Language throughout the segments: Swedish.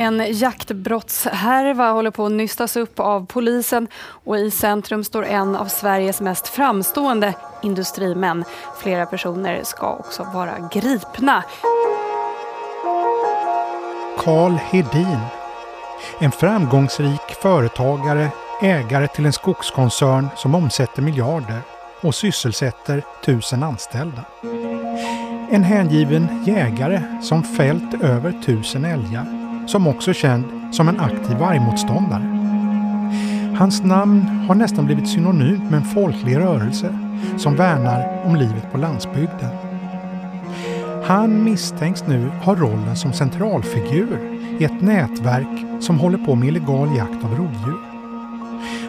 En jaktbrottshärva håller på att nystas upp av polisen och i centrum står en av Sveriges mest framstående industrimän. Flera personer ska också vara gripna. Karl Hedin. En framgångsrik företagare, ägare till en skogskoncern som omsätter miljarder och sysselsätter tusen anställda. En hängiven jägare som fällt över tusen älgar, som också är känd som en aktiv vargmotståndare. Hans namn har nästan blivit synonymt med en folklig rörelse som värnar om livet på landsbygden. Han misstänks nu ha rollen som centralfigur i ett nätverk som håller på med illegal jakt av rovdjur.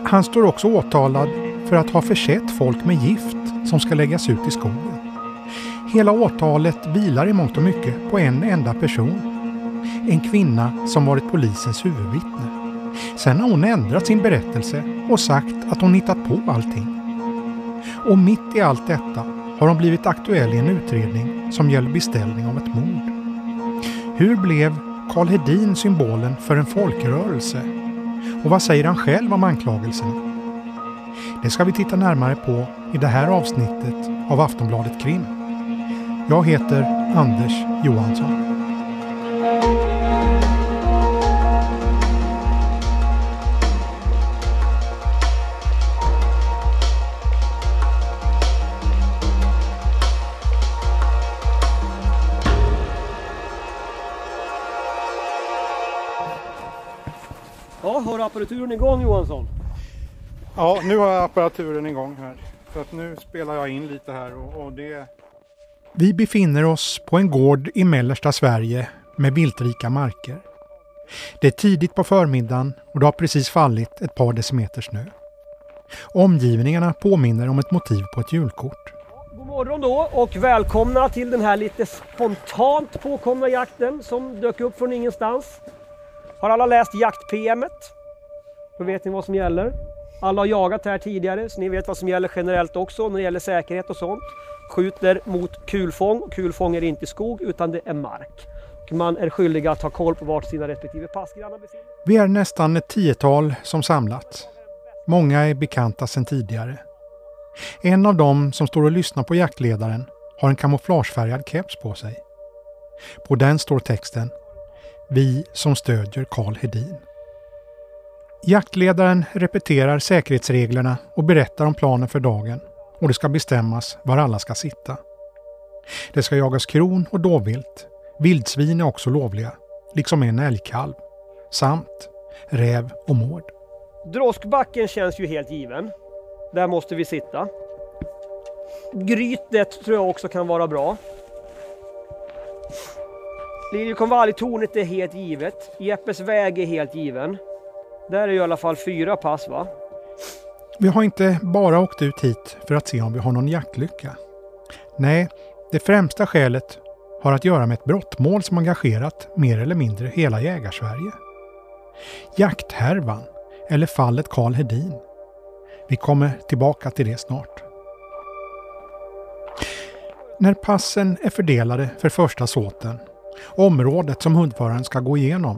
Han står också åtalad för att ha försett folk med gift som ska läggas ut i skogen. Hela åtalet vilar i mångt och mycket på en enda person. En kvinna som varit polisens huvudvittne. Sen har hon ändrat sin berättelse och sagt att hon hittat på allting. Och mitt i allt detta har hon blivit aktuell i en utredning som gäller beställning av ett mord. Hur blev Karl Hedin symbolen för en folkrörelse? Och vad säger han själv om anklagelserna? Det ska vi titta närmare på i det här avsnittet av Aftonbladet Krim. Jag heter Anders Johansson. Apparaturen igång Johansson? Ja, nu har jag apparaturen igång här. Så att nu spelar jag in lite här och, och det... Vi befinner oss på en gård i mellersta Sverige med viltrika marker. Det är tidigt på förmiddagen och det har precis fallit ett par decimeter snö. Omgivningarna påminner om ett motiv på ett julkort. God morgon då och välkomna till den här lite spontant påkomna jakten som dök upp från ingenstans. Har alla läst jakt-PMet? Då vet ni vad som gäller. Alla har jagat här tidigare så ni vet vad som gäller generellt också när det gäller säkerhet och sånt. Skjuter mot kulfång. Kulfång är inte skog utan det är mark. Och man är skyldig att ha koll på vart sina respektive passgrannar befinner sig. Vi är nästan ett tiotal som samlats. Många är bekanta sedan tidigare. En av dem som står och lyssnar på jaktledaren har en kamouflagefärgad keps på sig. På den står texten Vi som stödjer Karl Hedin. Jaktledaren repeterar säkerhetsreglerna och berättar om planen för dagen och det ska bestämmas var alla ska sitta. Det ska jagas kron och dovvilt. Vildsvin är också lovliga, liksom en älgkalv. Samt räv och mård. Droskbacken känns ju helt given. Där måste vi sitta. Grytet tror jag också kan vara bra. Liljekonvaljtornet är helt givet. Jeppes väg är helt given. Där är ju i alla fall fyra pass va? Vi har inte bara åkt ut hit för att se om vi har någon jaktlycka. Nej, det främsta skälet har att göra med ett brottmål som engagerat mer eller mindre hela Jägarsverige. Jakthärvan, eller fallet Karl Hedin. Vi kommer tillbaka till det snart. När passen är fördelade för första såten, området som hundföraren ska gå igenom,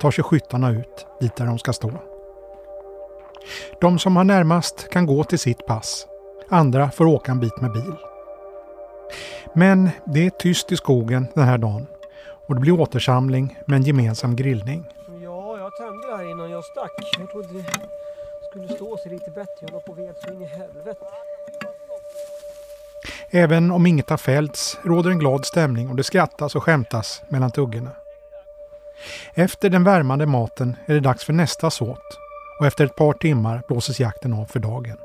tar sig skyttarna ut dit där de ska stå. De som har närmast kan gå till sitt pass. Andra får åka en bit med bil. Men det är tyst i skogen den här dagen och det blir återsamling med en gemensam grillning. Ja, jag tände här innan jag stack. Jag trodde det skulle stå sig lite bättre. Jag la på ved så in i helvete. Även om inget har fällts råder en glad stämning och det skrattas och skämtas mellan tuggorna. Efter den värmande maten är det dags för nästa såt och efter ett par timmar blåses jakten av för dagen.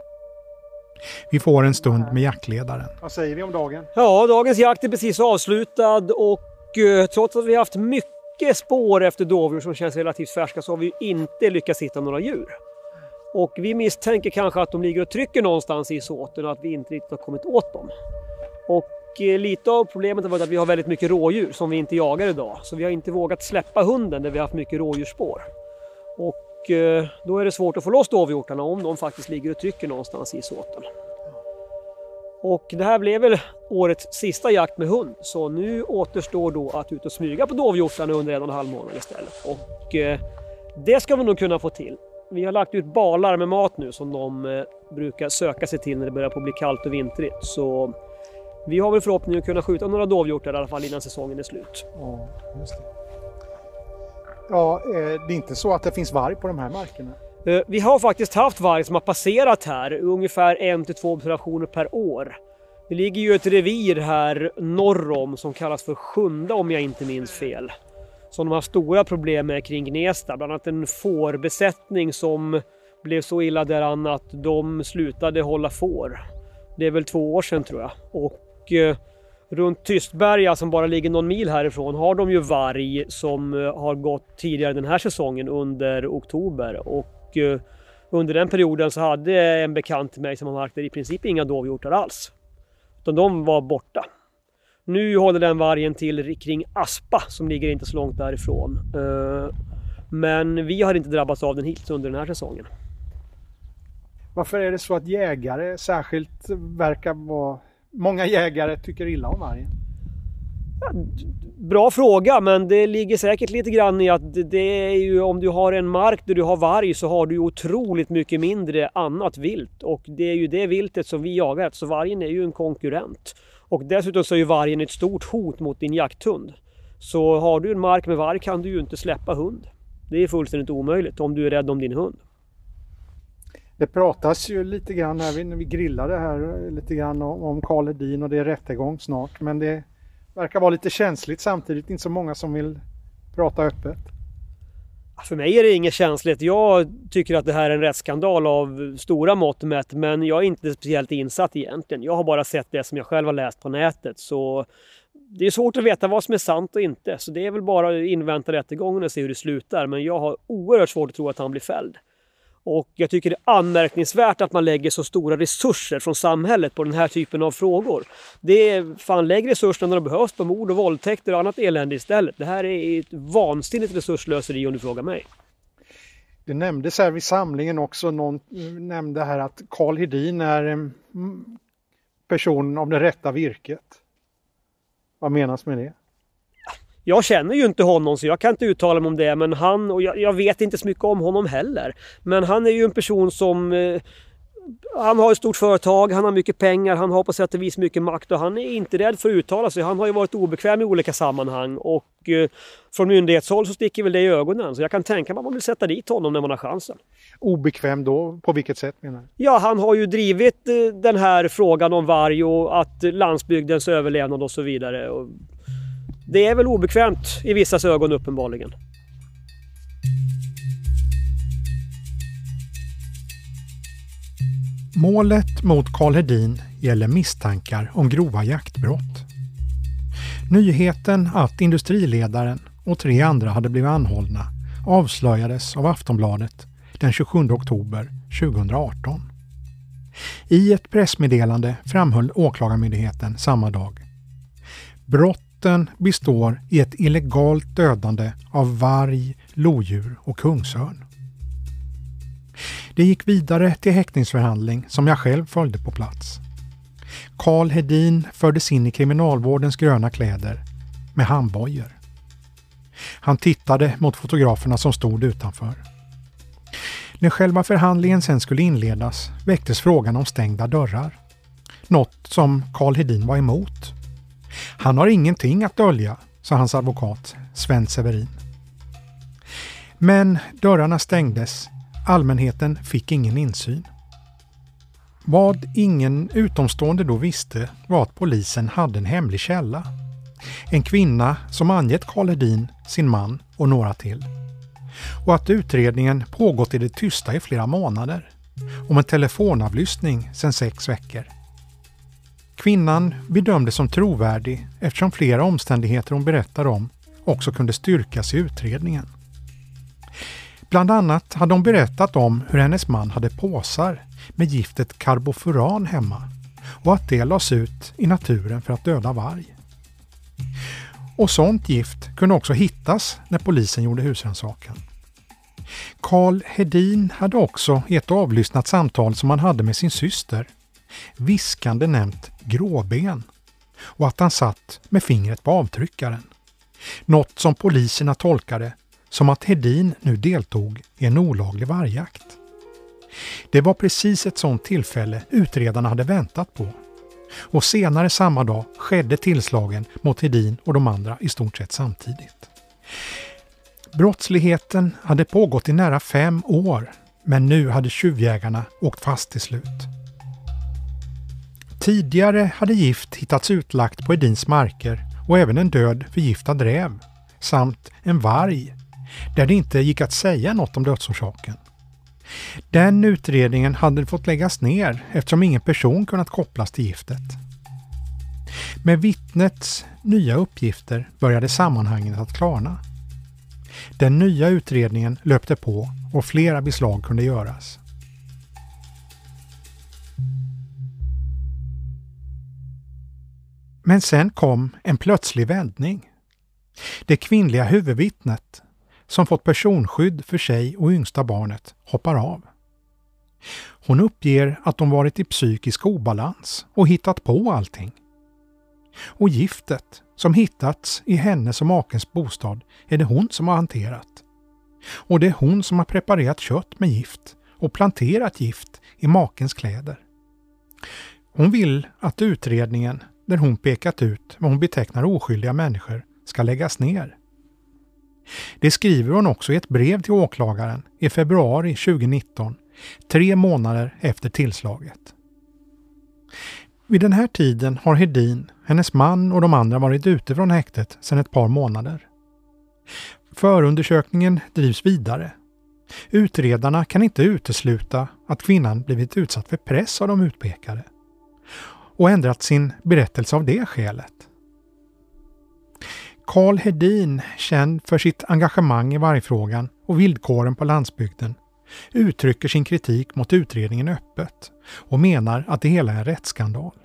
Vi får en stund med jaktledaren. Vad säger vi om dagen? Ja, dagens jakt är precis avslutad och eh, trots att vi har haft mycket spår efter dovdjur som känns relativt färska så har vi inte lyckats hitta några djur. Och vi misstänker kanske att de ligger och trycker någonstans i såten och att vi inte riktigt har kommit åt dem. Och Eh, lite av problemet har varit att vi har väldigt mycket rådjur som vi inte jagar idag. Så vi har inte vågat släppa hunden där vi har haft mycket rådjursspår. Och eh, då är det svårt att få loss dovhjortarna om de faktiskt ligger och trycker någonstans i såten. Och det här blev väl årets sista jakt med hund. Så nu återstår då att ut och smyga på dovhjortarna under en och en halv månad istället. Och eh, det ska vi nog kunna få till. Vi har lagt ut balar med mat nu som de brukar söka sig till när det börjar på bli kallt och vintrigt. Så vi har väl förhoppningen att kunna skjuta några dovhjortar i alla fall innan säsongen är slut. Ja, just det. Ja, eh, det är inte så att det finns varg på de här markerna? Eh, vi har faktiskt haft varg som har passerat här, ungefär en till två observationer per år. Det ligger ju ett revir här norr om som kallas för Sjunda om jag inte minns fel. Som de har stora problem med kring Gnesta, bland annat en fårbesättning som blev så illa däran att de slutade hålla får. Det är väl två år sedan tror jag. Och och eh, runt Tystberga som bara ligger någon mil härifrån har de ju varg som eh, har gått tidigare den här säsongen under oktober. Och eh, under den perioden så hade en bekant till mig som har mark i princip inga dovhjortar alls. Utan de var borta. Nu håller den vargen till kring Aspa som ligger inte så långt därifrån. Men vi har inte drabbats av den hittills under den här säsongen. Varför är det så att jägare särskilt verkar vara... Många jägare tycker illa om vargen? Bra fråga, men det ligger säkert lite grann i att det är ju om du har en mark där du har varg så har du otroligt mycket mindre annat vilt och det är ju det viltet som vi jagar så vargen är ju en konkurrent. Och dessutom så är ju vargen ett stort hot mot din jakthund. Så har du en mark med varg kan du ju inte släppa hund. Det är fullständigt omöjligt om du är rädd om din hund. Det pratas ju lite grann när vi, när vi grillade här eh, lite grann om Karl Hedin och det är rättegång snart men det verkar vara lite känsligt samtidigt, inte så många som vill prata öppet. För mig är det inget känsligt. Jag tycker att det här är en rättsskandal av stora mått mätt men jag är inte speciellt insatt egentligen. Jag har bara sett det som jag själv har läst på nätet så det är svårt att veta vad som är sant och inte så det är väl bara att invänta rättegången och se hur det slutar men jag har oerhört svårt att tro att han blir fälld. Och jag tycker det är anmärkningsvärt att man lägger så stora resurser från samhället på den här typen av frågor. Det är fan lägg resurserna när de behövs på mord och våldtäkter och annat elände istället. Det här är ett vansinnigt resurslöseri om du frågar mig. Det nämndes här vid samlingen också, någon nämnde här att Karl Hedin är personen person av det rätta virket. Vad menas med det? Jag känner ju inte honom så jag kan inte uttala mig om det men han, och jag, jag vet inte så mycket om honom heller. Men han är ju en person som eh, han har ett stort företag, han har mycket pengar, han har på sätt och vis mycket makt och han är inte rädd för att uttala sig. Han har ju varit obekväm i olika sammanhang och eh, från myndighetshåll så sticker väl det i ögonen. Så jag kan tänka mig att man vill sätta dit honom när man har chansen. Obekväm då? På vilket sätt menar du? Ja, han har ju drivit eh, den här frågan om varg och att landsbygdens överlevnad och så vidare. Och det är väl obekvämt i vissas ögon uppenbarligen. Målet mot Karl Hedin gäller misstankar om grova jaktbrott. Nyheten att industriledaren och tre andra hade blivit anhållna avslöjades av Aftonbladet den 27 oktober 2018. I ett pressmeddelande framhöll Åklagarmyndigheten samma dag. Brott Brotten består i ett illegalt dödande av varg, lodjur och kungsörn. Det gick vidare till häktningsförhandling som jag själv följde på plats. Karl Hedin fördes in i kriminalvårdens gröna kläder med handbojor. Han tittade mot fotograferna som stod utanför. När själva förhandlingen sen skulle inledas väcktes frågan om stängda dörrar. Något som Karl Hedin var emot. Han har ingenting att dölja, sa hans advokat Sven Severin. Men dörrarna stängdes. Allmänheten fick ingen insyn. Vad ingen utomstående då visste var att polisen hade en hemlig källa. En kvinna som angett Karl Hedin, sin man och några till. Och att utredningen pågått i det tysta i flera månader. Om en telefonavlyssning sedan sex veckor. Kvinnan bedömdes som trovärdig eftersom flera omständigheter hon berättar om också kunde styrkas i utredningen. Bland annat hade hon berättat om hur hennes man hade påsar med giftet karbofuran hemma och att det lades ut i naturen för att döda varg. Och sånt gift kunde också hittas när polisen gjorde husrannsakan. Karl Hedin hade också i ett avlyssnat samtal som han hade med sin syster viskande nämnt gråben och att han satt med fingret på avtryckaren. Något som poliserna tolkade som att Hedin nu deltog i en olaglig vargjakt. Det var precis ett sådant tillfälle utredarna hade väntat på. Och senare samma dag skedde tillslagen mot Hedin och de andra i stort sett samtidigt. Brottsligheten hade pågått i nära fem år, men nu hade tjuvjägarna åkt fast till slut. Tidigare hade gift hittats utlagt på Edins marker och även en död förgiftad räv samt en varg där det inte gick att säga något om dödsorsaken. Den utredningen hade fått läggas ner eftersom ingen person kunnat kopplas till giftet. Med vittnets nya uppgifter började sammanhanget att klarna. Den nya utredningen löpte på och flera beslag kunde göras. Men sen kom en plötslig vändning. Det kvinnliga huvudvittnet, som fått personskydd för sig och yngsta barnet, hoppar av. Hon uppger att de varit i psykisk obalans och hittat på allting. Och giftet som hittats i hennes och makens bostad är det hon som har hanterat. Och det är hon som har preparerat kött med gift och planterat gift i makens kläder. Hon vill att utredningen, där hon pekat ut vad hon betecknar oskyldiga människor, ska läggas ner. Det skriver hon också i ett brev till åklagaren i februari 2019, tre månader efter tillslaget. Vid den här tiden har Hedin, hennes man och de andra varit ute från häktet sedan ett par månader. Förundersökningen drivs vidare. Utredarna kan inte utesluta att kvinnan blivit utsatt för press av de utpekade och ändrat sin berättelse av det skälet. Karl Hedin, känd för sitt engagemang i vargfrågan och villkoren på landsbygden, uttrycker sin kritik mot utredningen öppet och menar att det hela är en rättsskandal.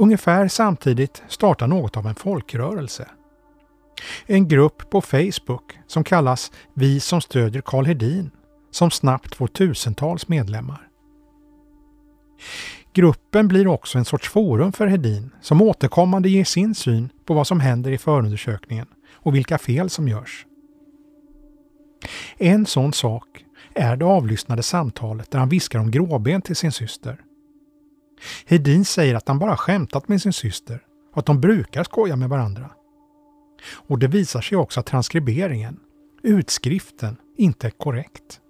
Ungefär samtidigt startar något av en folkrörelse. En grupp på Facebook som kallas Vi som stödjer Karl Hedin som snabbt får tusentals medlemmar. Gruppen blir också en sorts forum för Hedin som återkommande ger sin syn på vad som händer i förundersökningen och vilka fel som görs. En sån sak är det avlyssnade samtalet där han viskar om gråben till sin syster. Hedin säger att han bara skämtat med sin syster och att de brukar skoja med varandra. Och det visar sig också att transkriberingen, utskriften, inte är korrekt.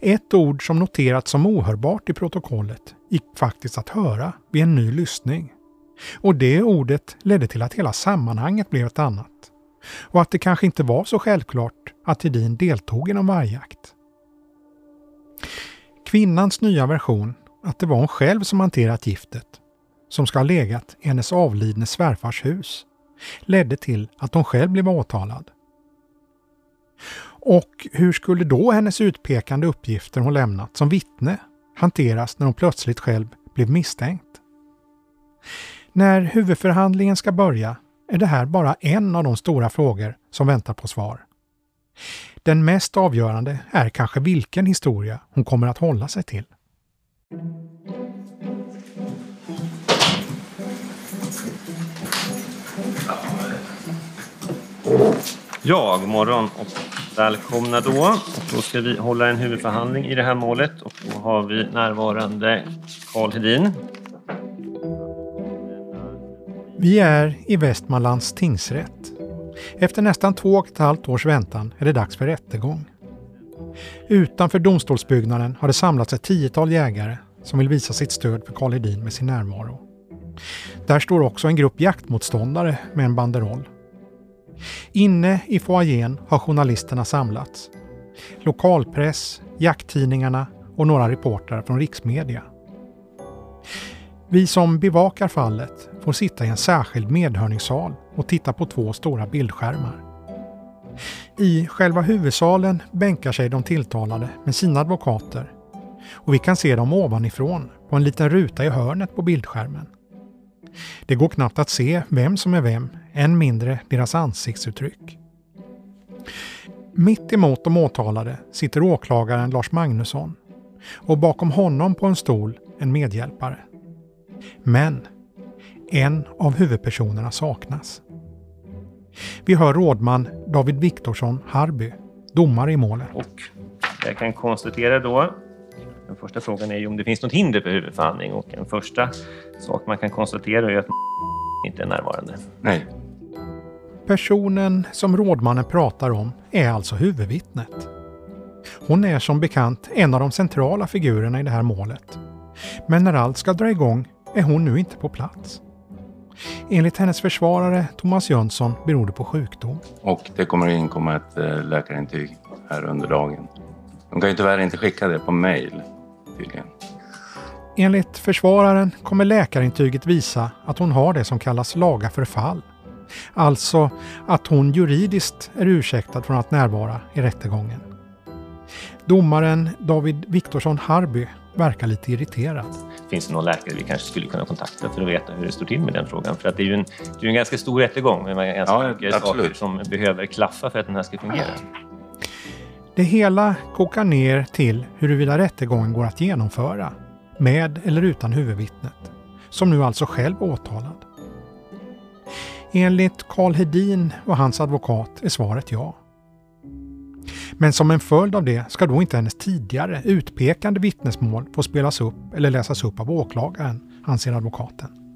Ett ord som noterats som ohörbart i protokollet gick faktiskt att höra vid en ny lyssning. Och det ordet ledde till att hela sammanhanget blev ett annat. Och att det kanske inte var så självklart att Hedin deltog i någon vargjakt. Kvinnans nya version, att det var hon själv som hanterat giftet, som ska ha legat i hennes avlidne svärfars hus, ledde till att hon själv blev åtalad. Och hur skulle då hennes utpekande uppgifter hon lämnat som vittne hanteras när hon plötsligt själv blev misstänkt? När huvudförhandlingen ska börja är det här bara en av de stora frågor som väntar på svar. Den mest avgörande är kanske vilken historia hon kommer att hålla sig till. Ja, god morgon och välkomna då. Och då ska vi hålla en huvudförhandling i det här målet och då har vi närvarande Karl Hedin. Vi är i Västmanlands tingsrätt. Efter nästan två och ett halvt års väntan är det dags för rättegång. Utanför domstolsbyggnaden har det samlats ett tiotal jägare som vill visa sitt stöd för Karl Hedin med sin närvaro. Där står också en grupp jaktmotståndare med en banderoll. Inne i foajén har journalisterna samlats. Lokalpress, jakttidningarna och några reportrar från riksmedia. Vi som bevakar fallet får sitta i en särskild medhörningssal och titta på två stora bildskärmar. I själva huvudsalen bänkar sig de tilltalade med sina advokater och vi kan se dem ovanifrån på en liten ruta i hörnet på bildskärmen. Det går knappt att se vem som är vem, än mindre deras ansiktsuttryck. Mitt emot de åtalade sitter åklagaren Lars Magnusson och bakom honom på en stol en medhjälpare. Men en av huvudpersonerna saknas. Vi hör rådman David Viktorsson Harby, domare i målet. Och jag kan konstatera då, den första frågan är ju om det finns något hinder för huvudförhandling och en första sak man kan konstatera är att inte är närvarande. Nej. Personen som rådmannen pratar om är alltså huvudvittnet. Hon är som bekant en av de centrala figurerna i det här målet. Men när allt ska dra igång är hon nu inte på plats. Enligt hennes försvarare Thomas Jönsson beror det på sjukdom. Och det kommer att inkomma ett eh, läkarintyg här under dagen. De kan ju tyvärr inte skicka det på mail tydligen. Enligt försvararen kommer läkarintyget visa att hon har det som kallas laga förfall. Alltså att hon juridiskt är ursäktad från att närvara i rättegången. Domaren David Viktorsson Harby verkar lite irriterad. Finns det någon läkare vi kanske skulle kunna kontakta för att veta hur det står till med den frågan? För att det är ju en, det är en ganska stor rättegång med ganska Ja, mycket absolut. saker som behöver klaffa för att den här ska fungera. Det hela kokar ner till huruvida rättegången går att genomföra, med eller utan huvudvittnet, som nu alltså själv åtalad. Enligt Karl Hedin och hans advokat är svaret ja. Men som en följd av det ska då inte hennes tidigare utpekande vittnesmål få spelas upp eller läsas upp av åklagaren, anser advokaten.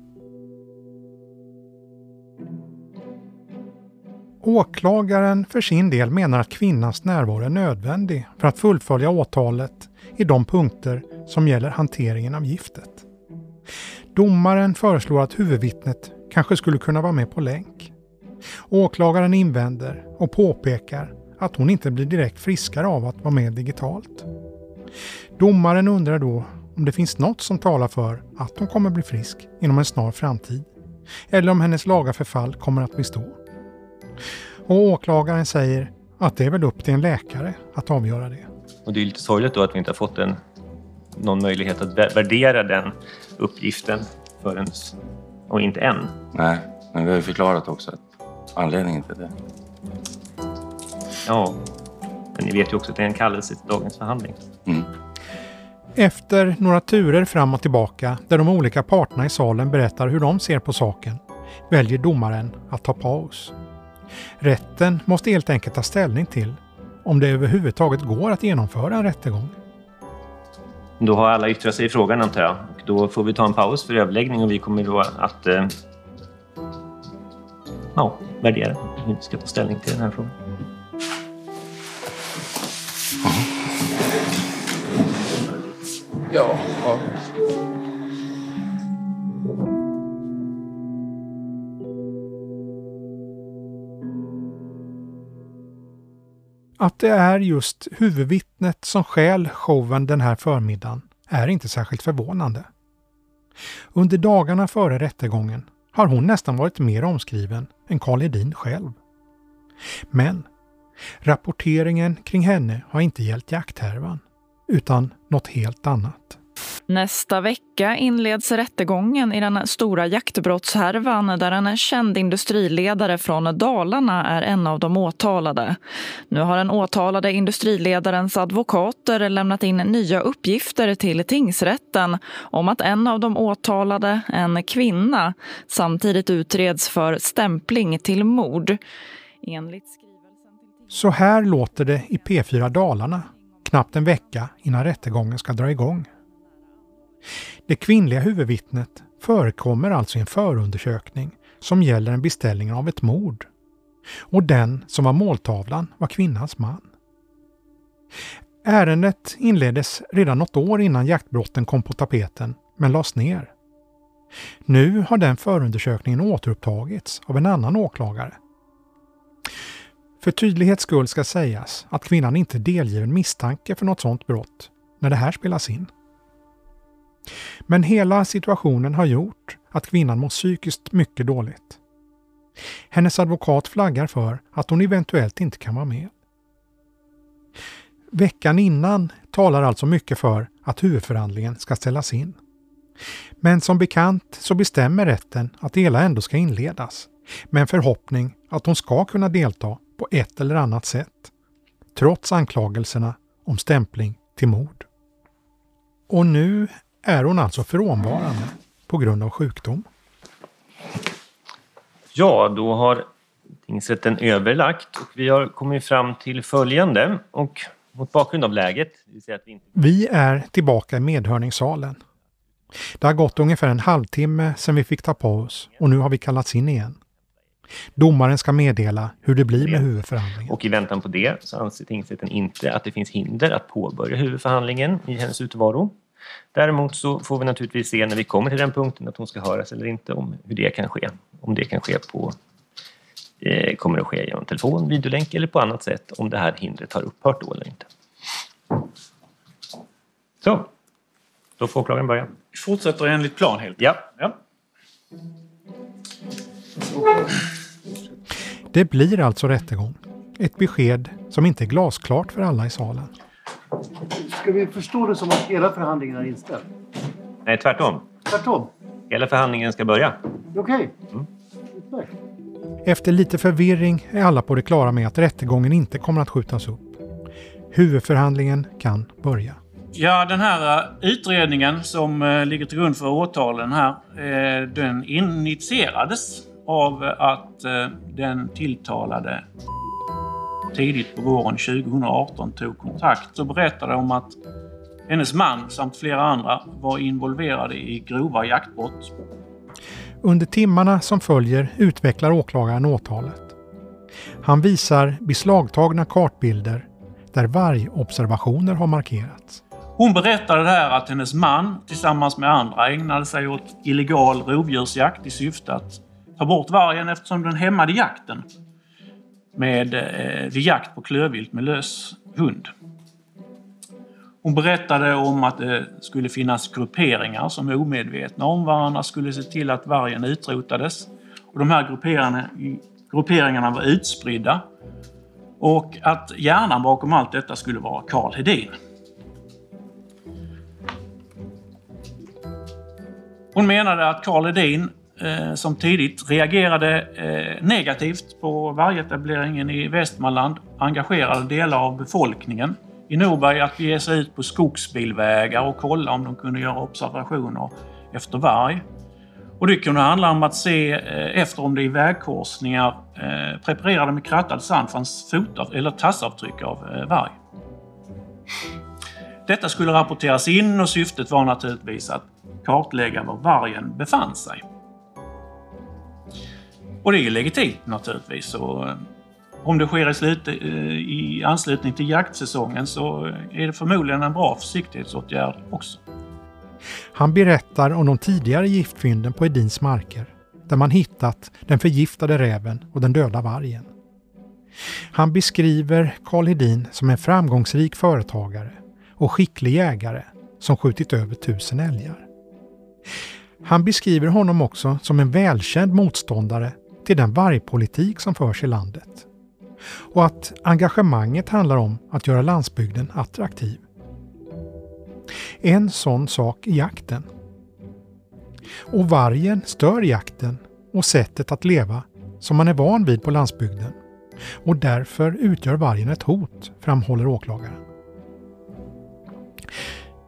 Åklagaren för sin del menar att kvinnans närvaro är nödvändig för att fullfölja åtalet i de punkter som gäller hanteringen av giftet. Domaren föreslår att huvudvittnet kanske skulle kunna vara med på länk. Åklagaren invänder och påpekar att hon inte blir direkt friskare av att vara med digitalt. Domaren undrar då om det finns något som talar för att hon kommer bli frisk inom en snar framtid eller om hennes laga förfall kommer att bestå. Och åklagaren säger att det är väl upp till en läkare att avgöra det. Och det är lite sorgligt då att vi inte har fått en, någon möjlighet att vä- värdera den uppgiften förrän, och inte än. Nej, men vi har ju förklarat också att anledningen till det. Ja, men ni vet ju också att det är en kallelse till dagens förhandling. Mm. Efter några turer fram och tillbaka där de olika parterna i salen berättar hur de ser på saken väljer domaren att ta paus. Rätten måste helt enkelt ta ställning till om det överhuvudtaget går att genomföra en rättegång. Då har alla yttrat sig i frågan antar jag. Och då får vi ta en paus för överläggning och vi kommer då att eh, ja, värdera hur vi ska ta ställning till den här frågan. Ja, ja. Att det är just huvudvittnet som stjäl showen den här förmiddagen är inte särskilt förvånande. Under dagarna före rättegången har hon nästan varit mer omskriven än Karl Hedin själv. Men rapporteringen kring henne har inte gällt jakthärvan, utan något helt annat. Nästa vecka inleds rättegången i den stora jaktbrottshärvan där en känd industriledare från Dalarna är en av de åtalade. Nu har den åtalade industriledarens advokater lämnat in nya uppgifter till tingsrätten om att en av de åtalade, en kvinna, samtidigt utreds för stämpling till mord. Enligt skrivelsen Så här låter det i P4 Dalarna, knappt en vecka innan rättegången ska dra igång. Det kvinnliga huvudvittnet förekommer alltså i en förundersökning som gäller en beställning av ett mord. Och den som var måltavlan var kvinnans man. Ärendet inleddes redan något år innan jaktbrotten kom på tapeten, men lades ner. Nu har den förundersökningen återupptagits av en annan åklagare. För tydlighets skull ska sägas att kvinnan inte är delgiven misstanke för något sådant brott när det här spelas in. Men hela situationen har gjort att kvinnan mår psykiskt mycket dåligt. Hennes advokat flaggar för att hon eventuellt inte kan vara med. Veckan innan talar alltså mycket för att huvudförhandlingen ska ställas in. Men som bekant så bestämmer rätten att det hela ändå ska inledas med en förhoppning att hon ska kunna delta på ett eller annat sätt, trots anklagelserna om stämpling till mord. Och nu är hon alltså frånvarande på grund av sjukdom. Ja, då har tingsrätten överlagt och vi har kommit fram till följande. Och mot bakgrund av läget, vi, att vi, inte... vi är tillbaka i medhörningssalen. Det har gått ungefär en halvtimme sedan vi fick ta paus och nu har vi kallats in igen. Domaren ska meddela hur det blir med huvudförhandlingen. Och i väntan på det så anser tingsrätten inte att det finns hinder att påbörja huvudförhandlingen i hennes utvaro. Däremot så får vi naturligtvis se när vi kommer till den punkten att hon ska höras eller inte om hur det kan ske. Om det kan ske på eh, kommer att ske genom telefon, videolänk eller på annat sätt om det här hindret har upphört då eller inte. Så, då får åklagaren börja. Vi fortsätter enligt plan helt Ja. ja. Det blir alltså rättegång. Ett besked som inte är glasklart för alla i salen. Ska vi förstå det som att hela förhandlingen är inställd? Nej, tvärtom. Tvärtom? Hela förhandlingen ska börja. Okej. Okay. Mm. Efter lite förvirring är alla på det klara med att rättegången inte kommer att skjutas upp. Huvudförhandlingen kan börja. Ja, den här eh, utredningen som eh, ligger till grund för åtalen här, eh, den initierades av att den tilltalade tidigt på våren 2018 tog kontakt och berättade om att hennes man samt flera andra var involverade i grova jaktbrott. Under timmarna som följer utvecklar åklagaren åtalet. Han visar beslagtagna kartbilder där vargobservationer har markerats. Hon berättade där att hennes man tillsammans med andra ägnade sig åt illegal rovdjursjakt i syfte att ta bort vargen eftersom den hämmade jakten med, eh, vid jakt på klövvilt med lös hund. Hon berättade om att det skulle finnas grupperingar som är omedvetna om varandra skulle se till att vargen utrotades. Och de här grupperingarna, grupperingarna var utspridda och att hjärnan bakom allt detta skulle vara Karl Hedin. Hon menade att Karl Hedin eh, som tidigt reagerade eh, negativt på vargetableringen i Västmanland engagerade delar av befolkningen i Norberg att ge sig ut på skogsbilvägar och kolla om de kunde göra observationer efter varg. Och det kunde handla om att se eh, efter om det i vägkorsningar eh, preparerade med krattad sand fanns fotav, eller tassavtryck av eh, varg. Detta skulle rapporteras in och syftet var naturligtvis att kartlägga var vargen befann sig. Och det är ju legitimt naturligtvis. Och eh, om det sker i, slut, eh, i anslutning till jaktsäsongen så är det förmodligen en bra försiktighetsåtgärd också. Han berättar om de tidigare giftfynden på Edins marker där man hittat den förgiftade räven och den döda vargen. Han beskriver Karl Hedin som en framgångsrik företagare och skicklig jägare som skjutit över tusen älgar. Han beskriver honom också som en välkänd motståndare till den vargpolitik som förs i landet. Och att engagemanget handlar om att göra landsbygden attraktiv. En sån sak är jakten. Och vargen stör jakten och sättet att leva som man är van vid på landsbygden. Och därför utgör vargen ett hot, framhåller åklagaren.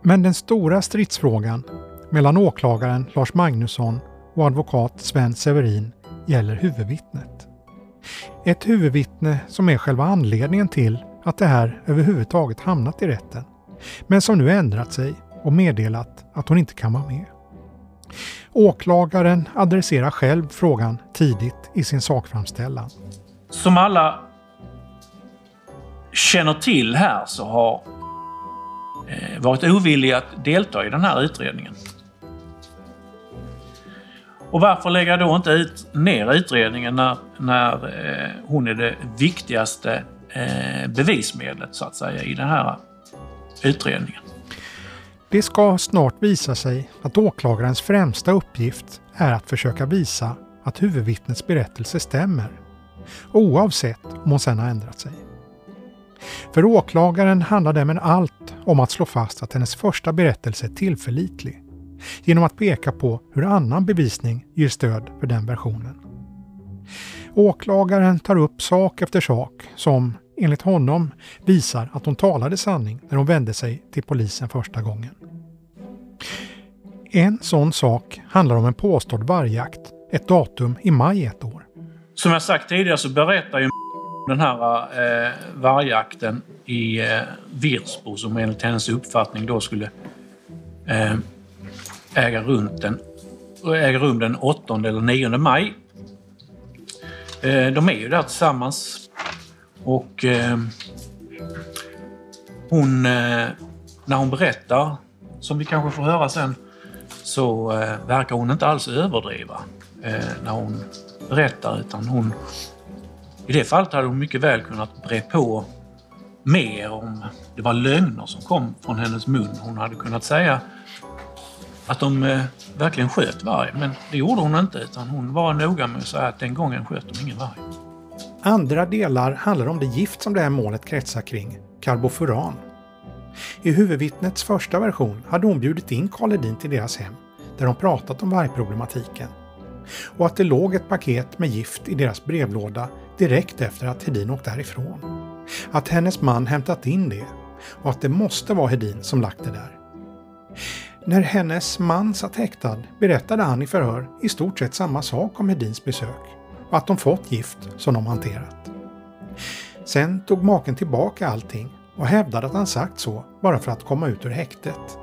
Men den stora stridsfrågan mellan åklagaren Lars Magnusson och advokat Sven Severin gäller huvudvittnet. Ett huvudvittne som är själva anledningen till att det här överhuvudtaget hamnat i rätten, men som nu ändrat sig och meddelat att hon inte kan vara med. Åklagaren adresserar själv frågan tidigt i sin sakframställan. Som alla känner till här så har eh, varit ovillig att delta i den här utredningen. Och varför lägga då inte ut, ner utredningen när, när eh, hon är det viktigaste eh, bevismedlet så att säga i den här utredningen? Det ska snart visa sig att åklagarens främsta uppgift är att försöka visa att huvudvittnets berättelse stämmer. Oavsett om hon sedan har ändrat sig. För åklagaren handlar det med allt om att slå fast att hennes första berättelse är tillförlitlig genom att peka på hur annan bevisning ger stöd för den versionen. Åklagaren tar upp sak efter sak som, enligt honom, visar att hon talade sanning när hon vände sig till polisen första gången. En sån sak handlar om en påstådd vargjakt, ett datum i maj ett år. Som jag sagt tidigare så berättar ju den här eh, vargjakten i eh, Virsbo som enligt hennes uppfattning då skulle eh, äga, rum den, äga rum den 8 eller 9 maj. Eh, de är ju där tillsammans och eh, hon, eh, när hon berättar, som vi kanske får höra sen, så verkar hon inte alls överdriva när hon berättar utan hon i det fallet hade hon mycket väl kunnat bre på mer om det var lögner som kom från hennes mun. Hon hade kunnat säga att de eh, verkligen sköt varg, men det gjorde hon inte utan hon var noga med att säga att den gången sköt de ingen varg. Andra delar handlar om det gift som det här målet kretsar kring, karbofuran. I huvudvittnets första version hade hon bjudit in Karl Hedin till deras hem, där de pratat om vargproblematiken. Och att det låg ett paket med gift i deras brevlåda direkt efter att Hedin åkt därifrån. Att hennes man hämtat in det och att det måste vara Hedin som lagt det där. När hennes man satt häktad berättade han i förhör i stort sett samma sak om Hedins besök och att de fått gift som de hanterat. Sen tog maken tillbaka allting och hävdade att han sagt så bara för att komma ut ur häktet.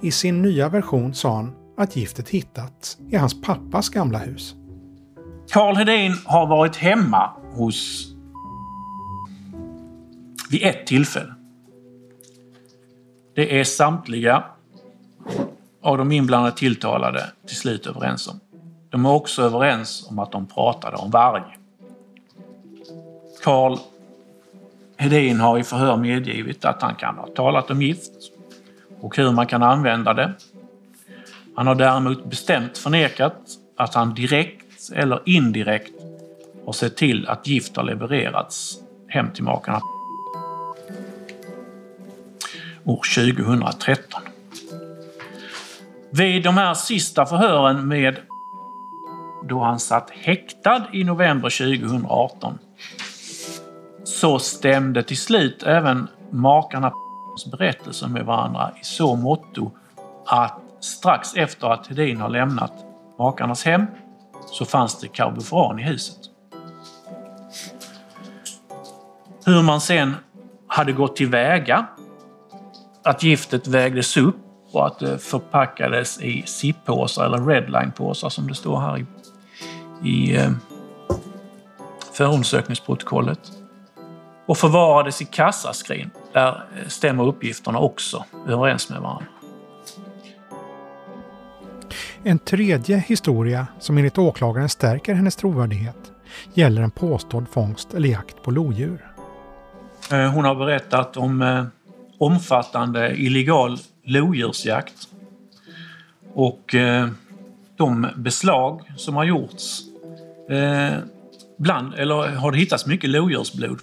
I sin nya version sa han att giftet hittats i hans pappas gamla hus. Karl Hedin har varit hemma hos vid ett tillfälle. Det är samtliga av de inblandade tilltalade till slut överens om. De är också överens om att de pratade om varg. Karl Hedin har i förhör medgivit att han kan ha talat om gift och hur man kan använda det. Han har däremot bestämt förnekat att han direkt eller indirekt har sett till att gift har levererats hem till makarna år 2013. Vid de här sista förhören med då han satt häktad i november 2018 så stämde till slut även makarna berättelser med varandra i så motto att strax efter att Hedin har lämnat makarnas hem så fanns det karbofuran i huset. Hur man sen hade gått tillväga, att giftet vägdes upp och att det förpackades i zippåsar eller redline-påsar som det står här i, i eh, förundersökningsprotokollet. Och förvarades i kassaskrin. Där stämmer uppgifterna också överens med varandra. En tredje historia som enligt åklagaren stärker hennes trovärdighet gäller en påstådd fångst eller jakt på lodjur. Eh, hon har berättat om eh, omfattande illegal lodjursjakt och eh, de beslag som har gjorts. Bland, eller har det hittats mycket lodjursblod.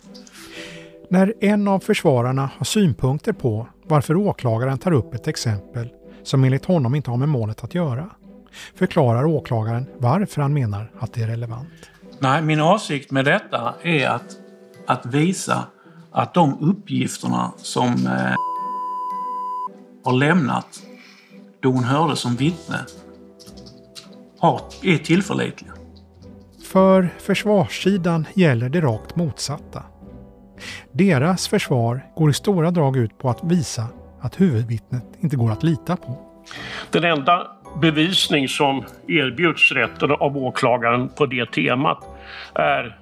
När en av försvararna har synpunkter på varför åklagaren tar upp ett exempel som enligt honom inte har med målet att göra förklarar åklagaren varför han menar att det är relevant. Nej, min avsikt med detta är att, att visa att de uppgifterna som eh, har lämnat då hon hörde som vittne har, är tillförlitliga. För försvarssidan gäller det rakt motsatta. Deras försvar går i stora drag ut på att visa att huvudvittnet inte går att lita på. Den enda bevisning som erbjuds rätten av åklagaren på det temat är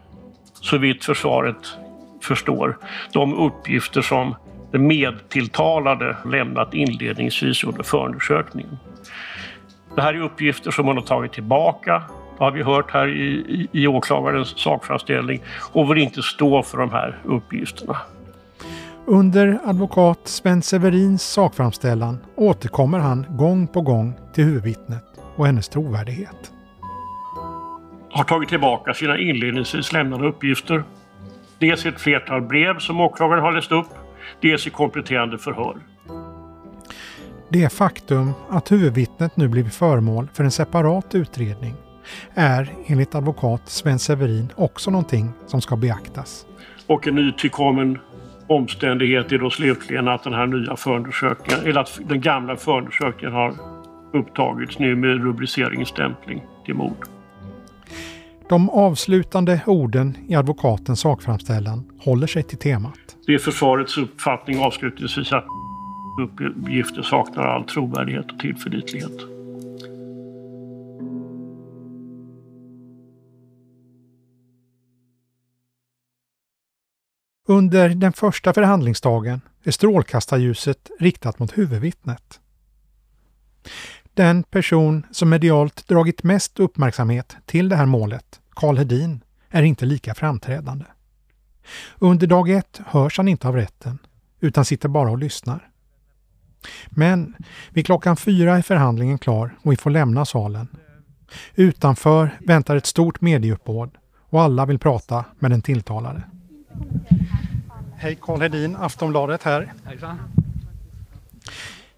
så vitt försvaret förstår de uppgifter som den medtilltalade lämnat inledningsvis under förundersökningen. Det här är uppgifter som man har tagit tillbaka, det har vi hört här i, i, i åklagarens sakframställning, och vill inte stå för de här uppgifterna. Under advokat Sven Severins sakframställan återkommer han gång på gång till huvudvittnet och hennes trovärdighet. Har tagit tillbaka sina inledningsvis lämnade uppgifter. Dels ett flertal brev som åklagaren har läst upp, dels i kompletterande förhör. Det faktum att huvudvittnet nu blivit föremål för en separat utredning är enligt advokat Sven Severin också någonting som ska beaktas. Och en nytillkommen omständighet är då slutligen att den här nya förundersökningen, eller att den gamla förundersökningen har upptagits nu med rubriceringsstämpling till mord. De avslutande orden i advokatens sakframställan håller sig till temat. Det är försvarets uppfattning avslutningsvis att uppgifter saknar all trovärdighet och tillförlitlighet. Under den första förhandlingsdagen är strålkastarljuset riktat mot huvudvittnet. Den person som medialt dragit mest uppmärksamhet till det här målet, Karl Hedin, är inte lika framträdande. Under dag ett hörs han inte av rätten, utan sitter bara och lyssnar. Men vid klockan fyra är förhandlingen klar och vi får lämna salen. Utanför väntar ett stort medieuppbåd och alla vill prata med den tilltalade. Hej Karl Hedin, Aftonbladet här. Hejsan.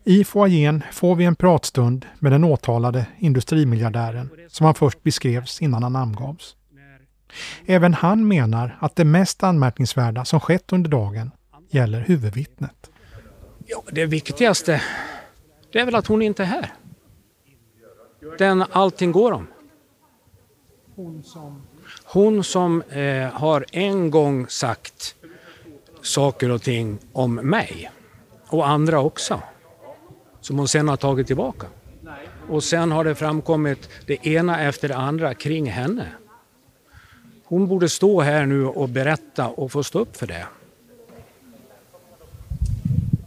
I foajén får vi en pratstund med den åtalade industrimiljardären som han först beskrevs innan han namngavs. Även han menar att det mest anmärkningsvärda som skett under dagen gäller huvudvittnet. Ja, det viktigaste det är väl att hon inte är här. Den allting går om. Hon som... Hon som eh, har en gång sagt saker och ting om mig och andra också som hon sen har tagit tillbaka. Och sen har det framkommit det ena efter det andra kring henne. Hon borde stå här nu och berätta och få stå upp för det.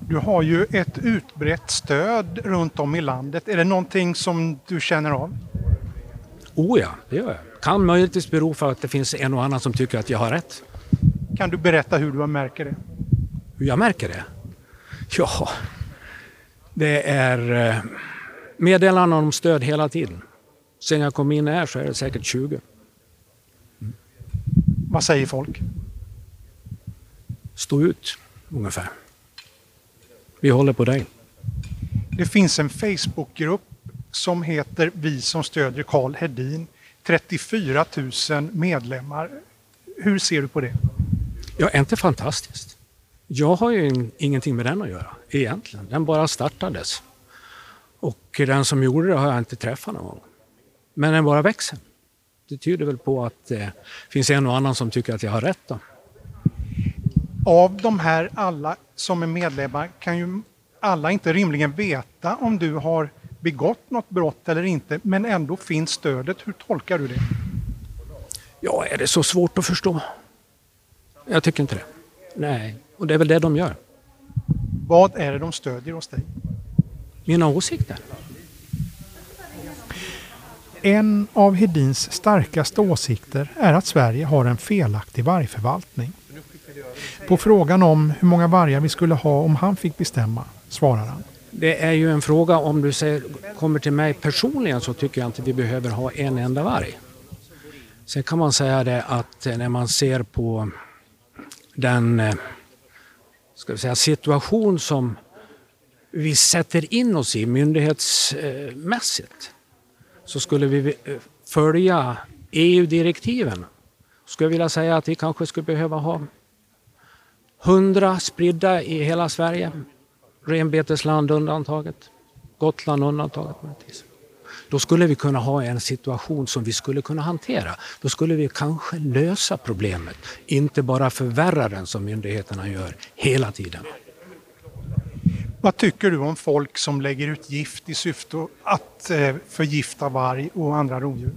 Du har ju ett utbrett stöd runt om i landet. Är det någonting som du känner av? Oh ja, det gör jag. Kan möjligtvis bero för att det finns en och annan som tycker att jag har rätt. Kan du berätta hur du märker det? Hur jag märker det? Ja, det är eh, meddelanden om stöd hela tiden. Sen jag kom in här så är det säkert 20. Mm. Vad säger folk? Stå ut, ungefär. Vi håller på dig. Det finns en Facebookgrupp som heter Vi som stödjer Karl Hedin. 34 000 medlemmar. Hur ser du på det? Ja, inte fantastiskt. Jag har ju ingenting med den att göra egentligen. Den bara startades. Och den som gjorde det har jag inte träffat någon gång. Men den bara växer. Det tyder väl på att det finns en och annan som tycker att jag har rätt. Då. Av de här alla som är medlemmar kan ju alla inte rimligen veta om du har begått något brott eller inte, men ändå finns stödet. Hur tolkar du det? Ja, är det så svårt att förstå? Jag tycker inte det. Nej, och det är väl det de gör. Vad är det de stödjer hos dig? Mina åsikter. En av Hedins starkaste åsikter är att Sverige har en felaktig vargförvaltning. På frågan om hur många vargar vi skulle ha om han fick bestämma svarar han. Det är ju en fråga om du säger, kommer till mig personligen så tycker jag inte vi behöver ha en enda varg. Sen kan man säga det att när man ser på den eh, ska vi säga, situation som vi sätter in oss i myndighetsmässigt så skulle vi eh, följa EU-direktiven. Skulle jag vilja säga att vi kanske skulle behöva ha hundra spridda i hela Sverige. Renbetesland undantaget, Gotland undantaget. Då skulle vi kunna ha en situation som vi skulle kunna hantera. Då skulle vi kanske lösa problemet, inte bara förvärra den som myndigheterna gör hela tiden. Vad tycker du om folk som lägger ut gift i syfte att eh, förgifta varg och andra rovdjur?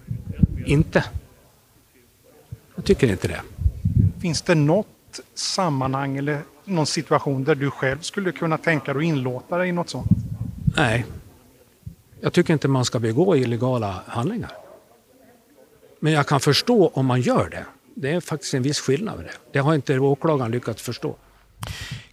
Inte. Jag tycker inte det. Finns det något sammanhang eller någon situation där du själv skulle kunna tänka dig att inlåta dig i något sånt? Nej, jag tycker inte man ska begå illegala handlingar. Men jag kan förstå om man gör det. Det är faktiskt en viss skillnad med det. Det har inte åklagaren lyckats förstå.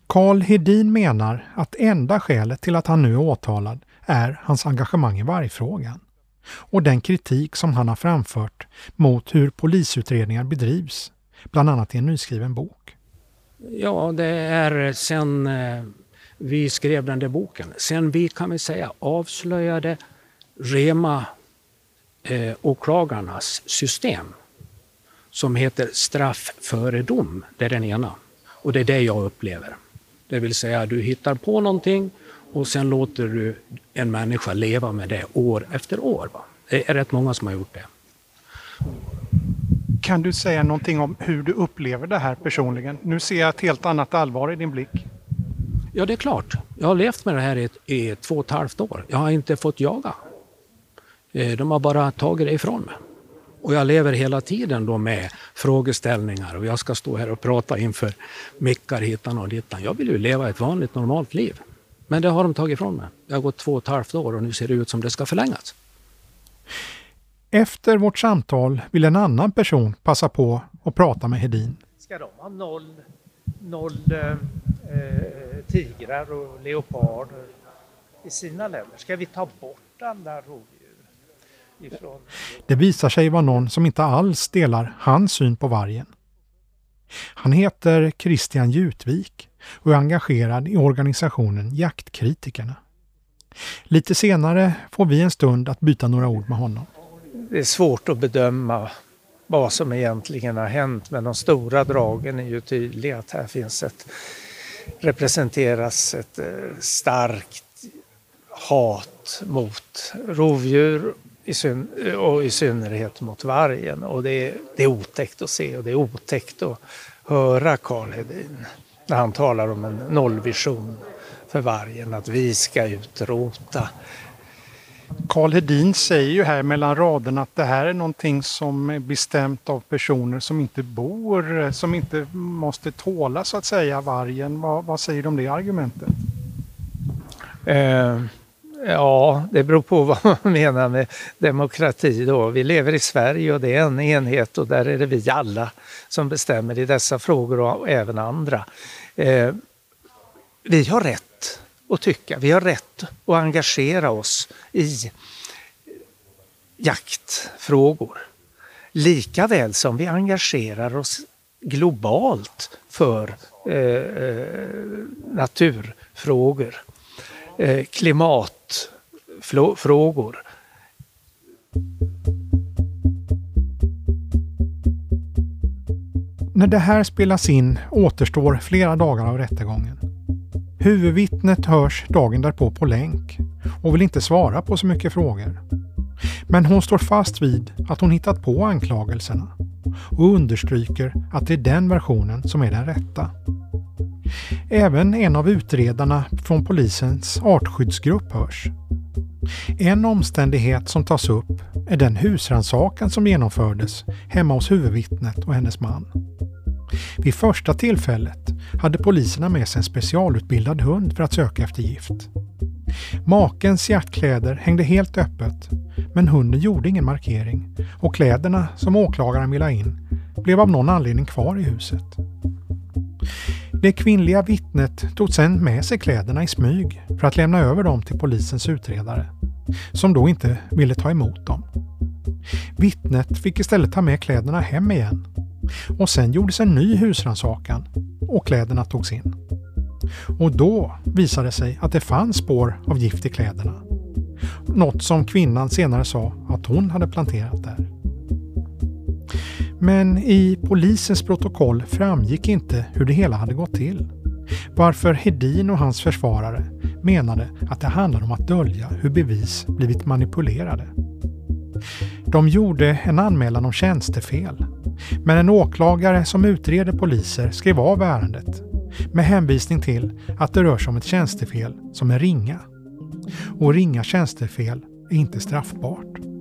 Karl Hedin menar att enda skälet till att han nu är åtalad är hans engagemang i vargfrågan och den kritik som han har framfört mot hur polisutredningar bedrivs, bland annat i en nyskriven bok. Ja, det är sen eh, vi skrev den där boken. Sen vi kan vi säga avslöjade Rema eh, åklagarnas system som heter straff före dom. Det är den ena. Och det är det jag upplever. Det vill säga du hittar på någonting och sen låter du en människa leva med det år efter år. Va? Det är rätt många som har gjort det. Kan du säga någonting om hur du upplever det här personligen? Nu ser jag ett helt annat allvar i din blick. Ja, det är klart. Jag har levt med det här i, i två och ett halvt år. Jag har inte fått jaga. Eh, de har bara tagit det ifrån mig. Och jag lever hela tiden då med frågeställningar och jag ska stå här och prata inför mickar hitan och dittan. Jag vill ju leva ett vanligt normalt liv. Men det har de tagit ifrån mig. Det har gått två och ett halvt år och nu ser det ut som det ska förlängas. Efter vårt samtal vill en annan person passa på att prata med Hedin. Ska de ha noll, noll eh, tigrar och leoparder i sina länder? Ska vi ta bort alla rovdjur? Ifrån... Det visar sig vara någon som inte alls delar hans syn på vargen. Han heter Christian Jutvik och är engagerad i organisationen Jaktkritikerna. Lite senare får vi en stund att byta några ord med honom. Det är svårt att bedöma vad som egentligen har hänt men de stora dragen är ju tydliga att här finns ett representeras ett eh, starkt hat mot rovdjur eh, och i synnerhet mot vargen. Och det är, det är otäckt att se och det är otäckt att höra Karl Hedin när han talar om en nollvision för vargen, att vi ska utrota. Karl Hedin säger ju här mellan raderna att det här är någonting som är bestämt av personer som inte bor, som inte måste tåla så att säga vargen. Vad, vad säger du om det argumentet? Eh, ja, det beror på vad man menar med demokrati då. Vi lever i Sverige och det är en enhet och där är det vi alla som bestämmer i dessa frågor och även andra. Eh, vi har rätt att tycka, vi har rätt att engagera oss i jaktfrågor. Lika väl som vi engagerar oss globalt för eh, eh, naturfrågor, eh, klimatfrågor. När det här spelas in återstår flera dagar av rättegången. Huvudvittnet hörs dagen därpå på länk och vill inte svara på så mycket frågor. Men hon står fast vid att hon hittat på anklagelserna och understryker att det är den versionen som är den rätta. Även en av utredarna från polisens artskyddsgrupp hörs. En omständighet som tas upp är den husrannsakan som genomfördes hemma hos huvudvittnet och hennes man. Vid första tillfället hade poliserna med sig en specialutbildad hund för att söka efter gift. Makens jaktkläder hängde helt öppet, men hunden gjorde ingen markering och kläderna som åklagaren ville ha in blev av någon anledning kvar i huset. Det kvinnliga vittnet tog sedan med sig kläderna i smyg för att lämna över dem till polisens utredare, som då inte ville ta emot dem. Vittnet fick istället ta med kläderna hem igen och sen gjordes en ny husrannsakan och kläderna togs in. Och då visade det sig att det fanns spår av gift i kläderna. Något som kvinnan senare sa att hon hade planterat där. Men i polisens protokoll framgick inte hur det hela hade gått till. Varför Hedin och hans försvarare menade att det handlade om att dölja hur bevis blivit manipulerade. De gjorde en anmälan om tjänstefel men en åklagare som utreder poliser skrev av ärendet med hänvisning till att det rör sig om ett tjänstefel som är ringa. Och ringa tjänstefel är inte straffbart.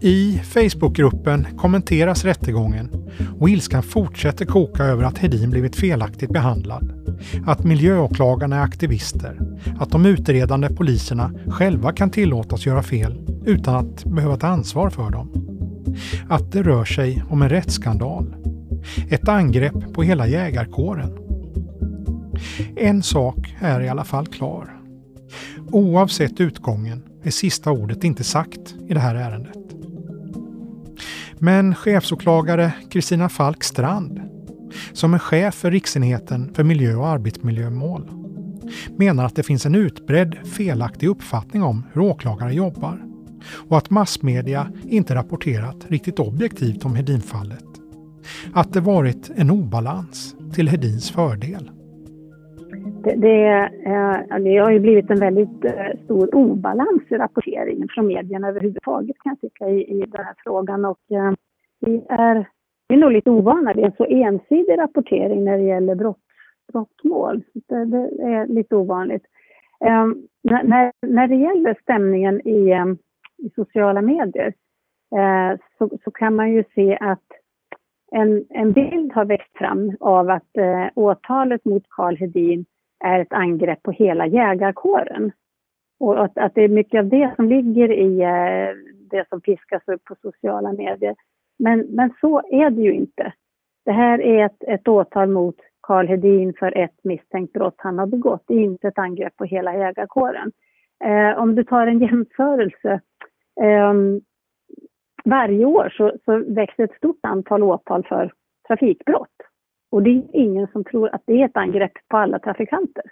I Facebookgruppen kommenteras rättegången och ilskan fortsätter koka över att Hedin blivit felaktigt behandlad. Att miljöåklagarna är aktivister. Att de utredande poliserna själva kan tillåtas göra fel utan att behöva ta ansvar för dem. Att det rör sig om en rättsskandal. Ett angrepp på hela jägarkåren. En sak är i alla fall klar. Oavsett utgången är sista ordet inte sagt i det här ärendet. Men chefsåklagare Kristina Falk Strand, som är chef för Riksenheten för miljö och arbetsmiljömål, menar att det finns en utbredd felaktig uppfattning om hur åklagare jobbar och att massmedia inte rapporterat riktigt objektivt om Hedinfallet. Att det varit en obalans till Hedins fördel det, det, eh, det har ju blivit en väldigt eh, stor obalans i rapporteringen från medierna överhuvudtaget kan jag tycka i, i den här frågan. Och, eh, vi, är, vi är nog lite ovana vid en så ensidig rapportering när det gäller brott, brottmål. Det, det är lite ovanligt. Eh, när, när det gäller stämningen i, i sociala medier så, så, kan man ju se att en, en bild har växt fram av att eh, åtalet mot Karl Hedin är ett angrepp på hela jägarkåren. Och att, att det är mycket av det som ligger i eh, det som piskas upp på sociala medier. Men, men så är det ju inte. Det här är ett, ett åtal mot Karl Hedin för ett misstänkt brott han har begått. Det är inte ett angrepp på hela jägarkåren. Eh, om du tar en jämförelse. Eh, varje år så, så växer ett stort antal åtal för trafikbrott. Och det är ingen som tror att det är ett angrepp på alla trafikanter.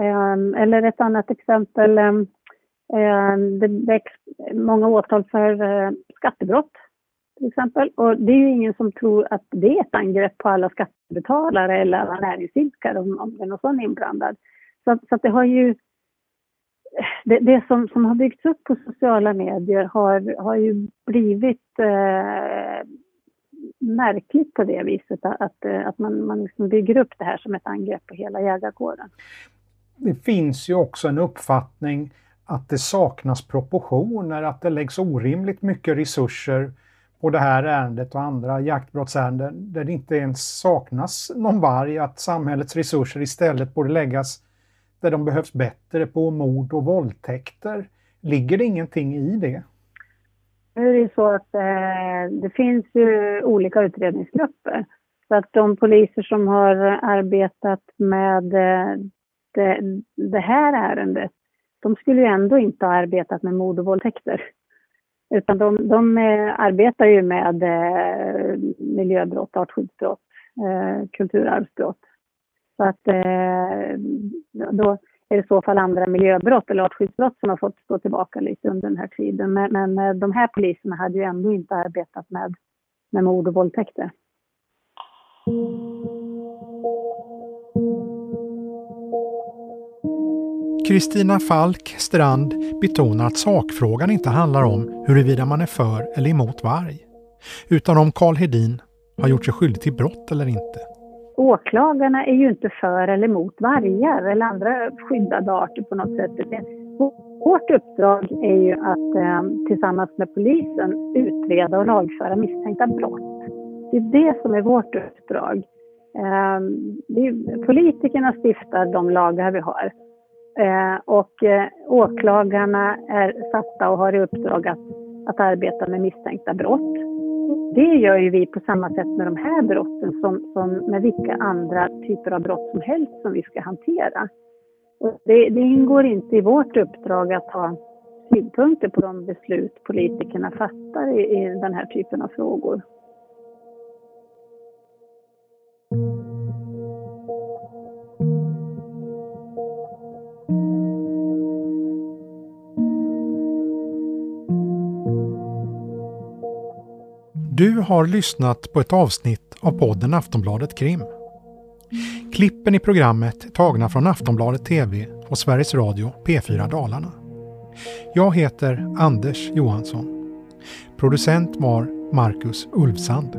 Eh, eller ett annat exempel, eh, det väcks många åtal för eh, skattebrott till exempel. Och det är ju ingen som tror att det är ett angrepp på alla skattebetalare eller alla näringsidkare om, om det är någon sån inblandad. Så, så att det har ju det, det, som, som har byggts upp på sociala medier har, har ju blivit eh, märkligt på det viset att, eh, att man, man liksom bygger upp det här som ett angrepp på hela jägarkåren. Det finns ju också en uppfattning att det saknas proportioner, att det läggs orimligt mycket resurser på det här ärendet och andra jaktbrottsärenden där det inte ens saknas någon varg, att samhällets resurser istället borde läggas där de behövs bättre på mord och våldtäkter. Ligger det ingenting i det? Nu är det ju så att eh, det finns ju olika utredningsgrupper. Så att de poliser som har arbetat med eh, det, det, här ärendet, de skulle ju ändå inte ha arbetat med mord och våldtäkter. Utan de, de eh, arbetar ju med eh, miljöbrott, artskyddsbrott, eh, kulturarvsbrott. Så att eh, då är det i så fall andra miljöbrott eller artskyddsbrott som har fått stå tillbaka lite under den här tiden. Men, men eh, de här poliserna hade ju ändå inte arbetat med, med mord och våldtäkter. Kristina Falk Strand betonar att sakfrågan inte handlar om huruvida man är för eller emot varg, utan om Karl Hedin har gjort sig skyldig till brott eller inte. Åklagarna är ju inte för eller emot vargar eller andra skyddade arter på något sätt. Vårt uppdrag är ju att eh, tillsammans med polisen utreda och lagföra misstänkta brott. Det är det som är vårt uppdrag. Ehm, politikerna stiftar de lagar vi har. Eh, och eh, åklagarna är satta och har i uppdrag att, att arbeta med misstänkta brott. Det gör ju vi på samma sätt med de här brotten som, som med vilka andra typer av brott som helst som vi ska hantera. Och det, det ingår inte i vårt uppdrag att ha synpunkter på de beslut politikerna fattar i, i den här typen av frågor. Du har lyssnat på ett avsnitt av podden Aftonbladet Krim. Klippen i programmet är tagna från Aftonbladet TV och Sveriges Radio P4 Dalarna. Jag heter Anders Johansson. Producent var Marcus Ulfsand.